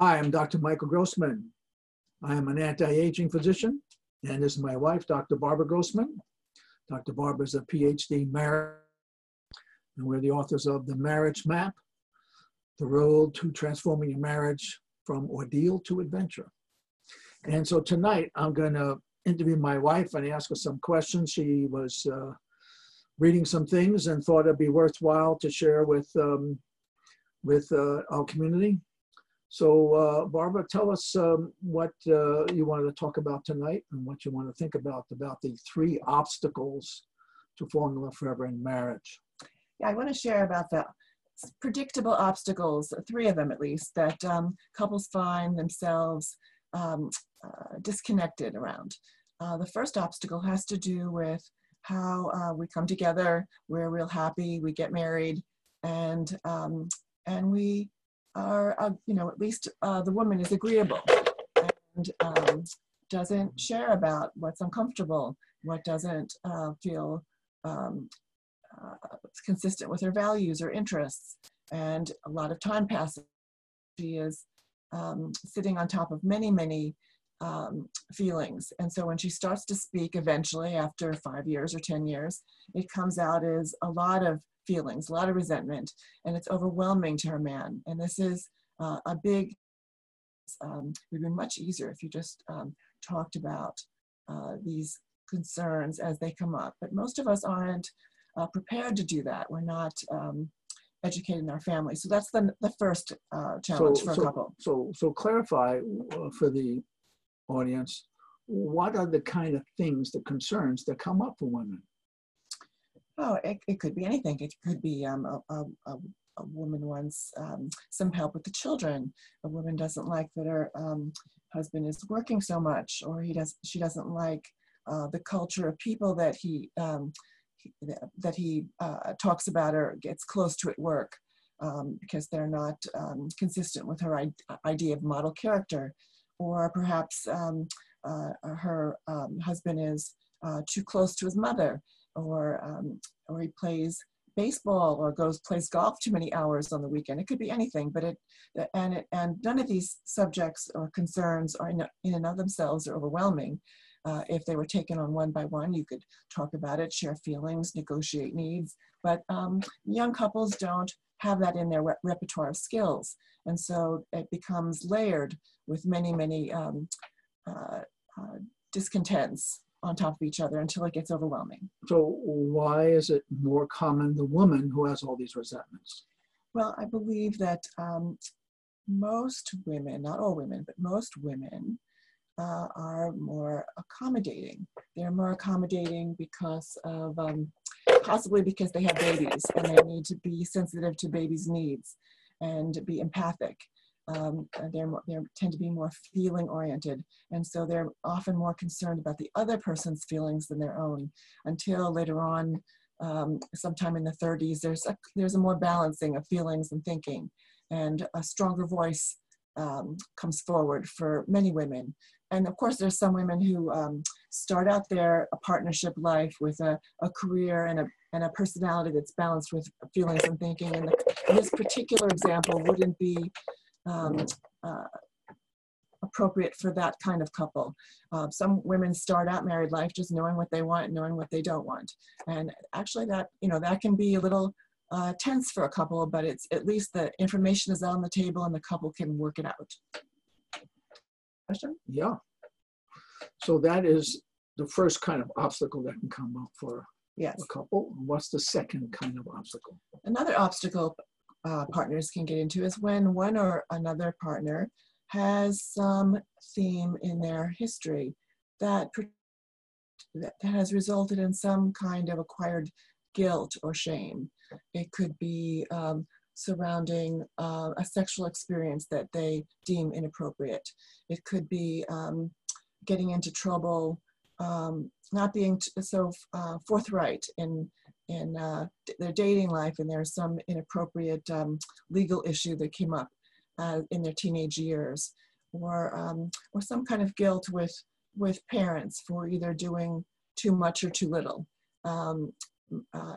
Hi, I'm Dr. Michael Grossman. I am an anti-aging physician, and this is my wife, Dr. Barbara Grossman. Dr. Barbara is a PhD marriage, and we're the authors of The Marriage Map, The Road to Transforming Your Marriage from Ordeal to Adventure. And so tonight I'm going to interview my wife and ask her some questions. She was uh, reading some things and thought it'd be worthwhile to share with um, with uh, our community. So, uh, Barbara, tell us um, what uh, you wanted to talk about tonight and what you want to think about about the three obstacles to in forever in marriage. Yeah, I want to share about the predictable obstacles, three of them at least, that um, couples find themselves um, uh, disconnected around. Uh, the first obstacle has to do with how uh, we come together, we're real happy, we get married, and um, and we are, uh, you know, at least uh, the woman is agreeable and um, doesn't share about what's uncomfortable, what doesn't uh, feel um, uh, consistent with her values or interests. And a lot of time passes. She is um, sitting on top of many, many um, feelings. And so when she starts to speak eventually after five years or 10 years, it comes out as a lot of feelings, a lot of resentment, and it's overwhelming to her man. And this is uh, a big, um, it would be much easier if you just um, talked about uh, these concerns as they come up. But most of us aren't uh, prepared to do that. We're not um, educating our family. So that's the, the first uh, challenge so, for a couple. So, so clarify uh, for the audience, what are the kind of things, the concerns that come up for women? Oh, it, it could be anything. It could be um, a, a, a, woman wants um, some help with the children. A woman doesn't like that her um, husband is working so much, or he does. She doesn't like uh, the culture of people that he, um, he that he uh, talks about or gets close to at work um, because they're not um, consistent with her idea of model character, or perhaps uh, her husband is uh, too close to his mother or um, or he plays baseball or goes plays golf too many hours on the weekend. It could be anything, but it and it and none of these subjects or concerns are in, in and of themselves are overwhelming. Uh, if they were taken on one by one, you could talk about it, share feelings, negotiate needs. But um, young couples don't have that in their re- repertoire of skills, and so it becomes layered with many, many um, uh, uh, discontents on top of each other until it gets overwhelming. So why is it more common the woman who has all these resentments? Well, I believe that um, most women, not all women, but most women uh, are more accommodating. They're more accommodating because of um, possibly because they have babies and they need to be sensitive to babies' needs and be empathic um, they're, they tend to be more feeling oriented. And so they're often more concerned about the other person's feelings than their own until later on, um, sometime in the 30s, there's a, there's a more balancing of feelings and thinking and a stronger voice um, comes forward for many women. And of course, there's some women who um, start out their partnership life with a, a career and a, and a personality that's balanced with feelings and thinking. And the, this particular example wouldn't be um, uh, appropriate for that kind of couple. Uh, some women start out married life just knowing what they want, knowing what they don't want. And actually that, you know, that can be a little uh, tense for a couple, but it's at least the information is on the table and the couple can work it out. Question? Yeah. So that is the first kind of obstacle that can come up for yes. a couple. What's the second kind of obstacle? Another obstacle uh, partners can get into is when one or another partner has some theme in their history that, that has resulted in some kind of acquired guilt or shame. It could be um, surrounding uh, a sexual experience that they deem inappropriate. It could be um, getting into trouble, um, not being so uh, forthright in in uh, their dating life, and there's some inappropriate um, legal issue that came up uh, in their teenage years, or um, or some kind of guilt with with parents for either doing too much or too little. Um, uh,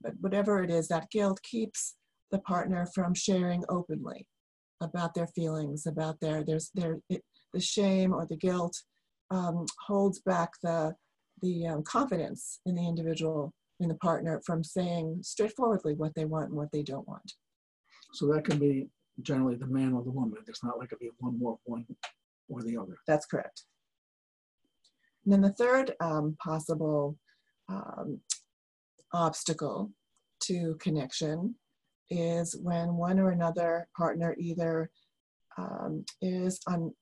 but whatever it is, that guilt keeps the partner from sharing openly about their feelings, about their there's their it, the shame or the guilt um, holds back the the um, confidence in the individual in the partner from saying straightforwardly what they want and what they don't want. So that can be generally the man or the woman. It's not like it be one more one or the other. That's correct. And then the third um, possible um, obstacle to connection is when one or another partner either um, is un,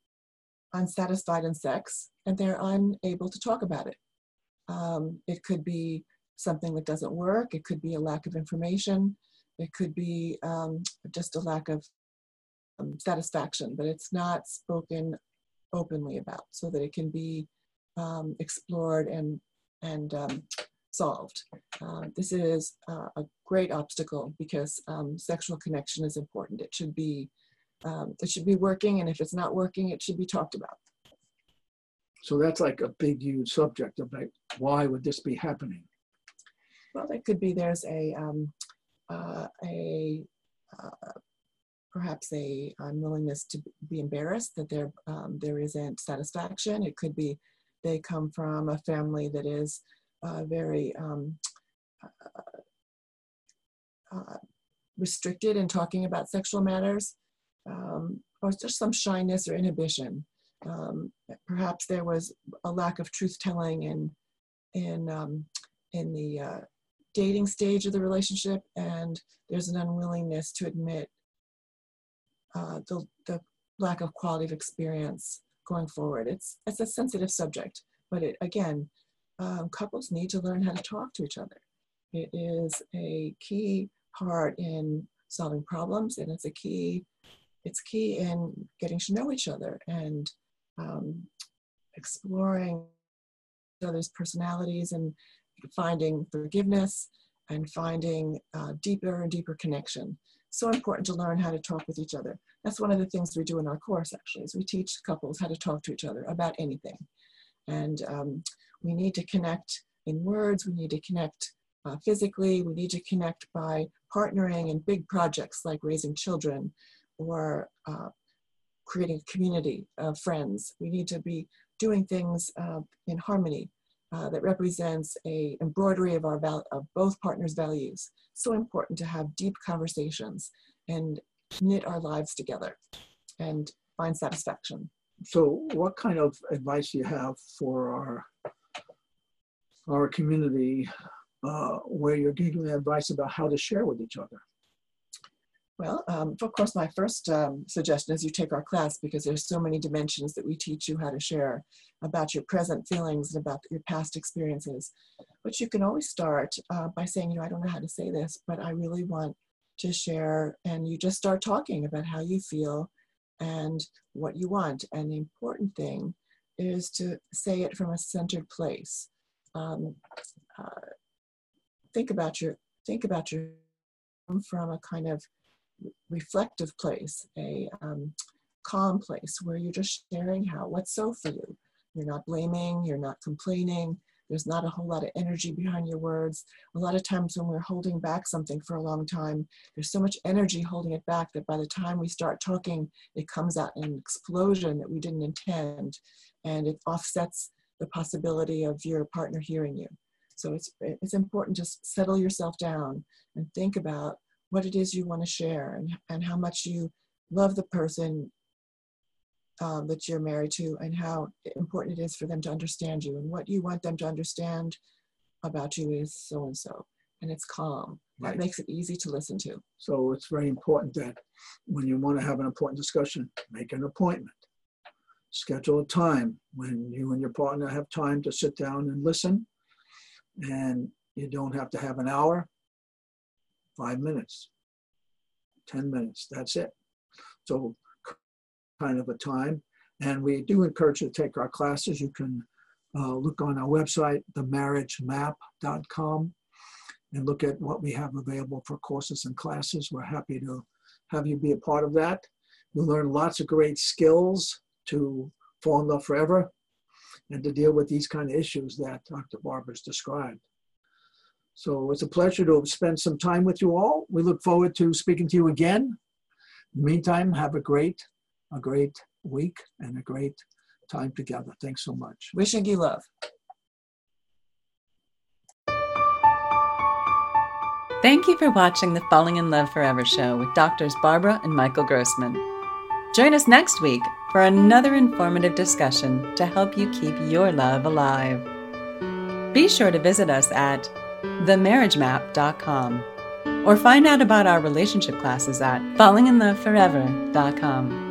unsatisfied in sex and they're unable to talk about it. Um, it could be something that doesn't work, it could be a lack of information, it could be um, just a lack of um, satisfaction, but it's not spoken openly about so that it can be um, explored and, and um, solved. Uh, this is uh, a great obstacle because um, sexual connection is important. It should be it should be working, and if it's not working, it should be talked about. So that's like a big, huge subject about why would this be happening? Well, it could be there's a um, uh, a uh, perhaps a unwillingness to be embarrassed that there um, there isn't satisfaction. It could be they come from a family that is uh, very um, uh, uh, restricted in talking about sexual matters, um, or just some shyness or inhibition. Um, perhaps there was a lack of truth telling in in um, in the uh, dating stage of the relationship, and there's an unwillingness to admit uh, the the lack of quality of experience going forward. It's it's a sensitive subject, but it again, um, couples need to learn how to talk to each other. It is a key part in solving problems, and it's a key it's key in getting to know each other and um, exploring each other's personalities and finding forgiveness and finding uh, deeper and deeper connection. So important to learn how to talk with each other. That's one of the things we do in our course, actually, is we teach couples how to talk to each other about anything. And um, we need to connect in words, we need to connect uh, physically, we need to connect by partnering in big projects like raising children or uh, creating a community of friends. We need to be doing things uh, in harmony uh, that represents a embroidery of our val- of both partners' values. So important to have deep conversations and knit our lives together and find satisfaction. So, what kind of advice do you have for our our community uh, where you're giving advice about how to share with each other? Well, um, of course, my first um, suggestion is you take our class because there's so many dimensions that we teach you how to share about your present feelings and about your past experiences. But you can always start uh, by saying, you know, I don't know how to say this, but I really want to share. And you just start talking about how you feel and what you want. And the important thing is to say it from a centered place. Um, uh, think about your think about your from a kind of reflective place, a um, calm place where you're just sharing how what's so for you. You're not blaming, you're not complaining. There's not a whole lot of energy behind your words. A lot of times when we're holding back something for a long time, there's so much energy holding it back that by the time we start talking, it comes out in an explosion that we didn't intend, and it offsets the possibility of your partner hearing you. So it's it's important to settle yourself down and think about what it is you want to share and, and how much you love the person um, that you're married to and how important it is for them to understand you. And what you want them to understand about you is so and so and it's calm. That makes it easy to listen to. So it's very important that when you want to have an important discussion make an appointment. Schedule a time when you and your partner have time to sit down and listen. And you don't have to have an hour five minutes, 10 minutes. That's it. So, kind of a time. And we do encourage you to take our classes. You can uh, look on our website, themarriagemap.com, and look at what we have available for courses and classes. We're happy to have you be a part of that. You'll learn lots of great skills to fall in love forever and to deal with these kind of issues that Dr. Barbara's described. So it's a pleasure to spend some time with you all. We look forward to speaking to you again. In the meantime, have a great, a great week and a great time together. Thanks so much. Wishing you love. Thank you for watching the Falling in Love Forever show with doctors Barbara and Michael Grossman. Join us next week for another informative discussion to help you keep your love alive. Be sure to visit us at themarriagemap.com or find out about our relationship classes at fallinginloveforever.com.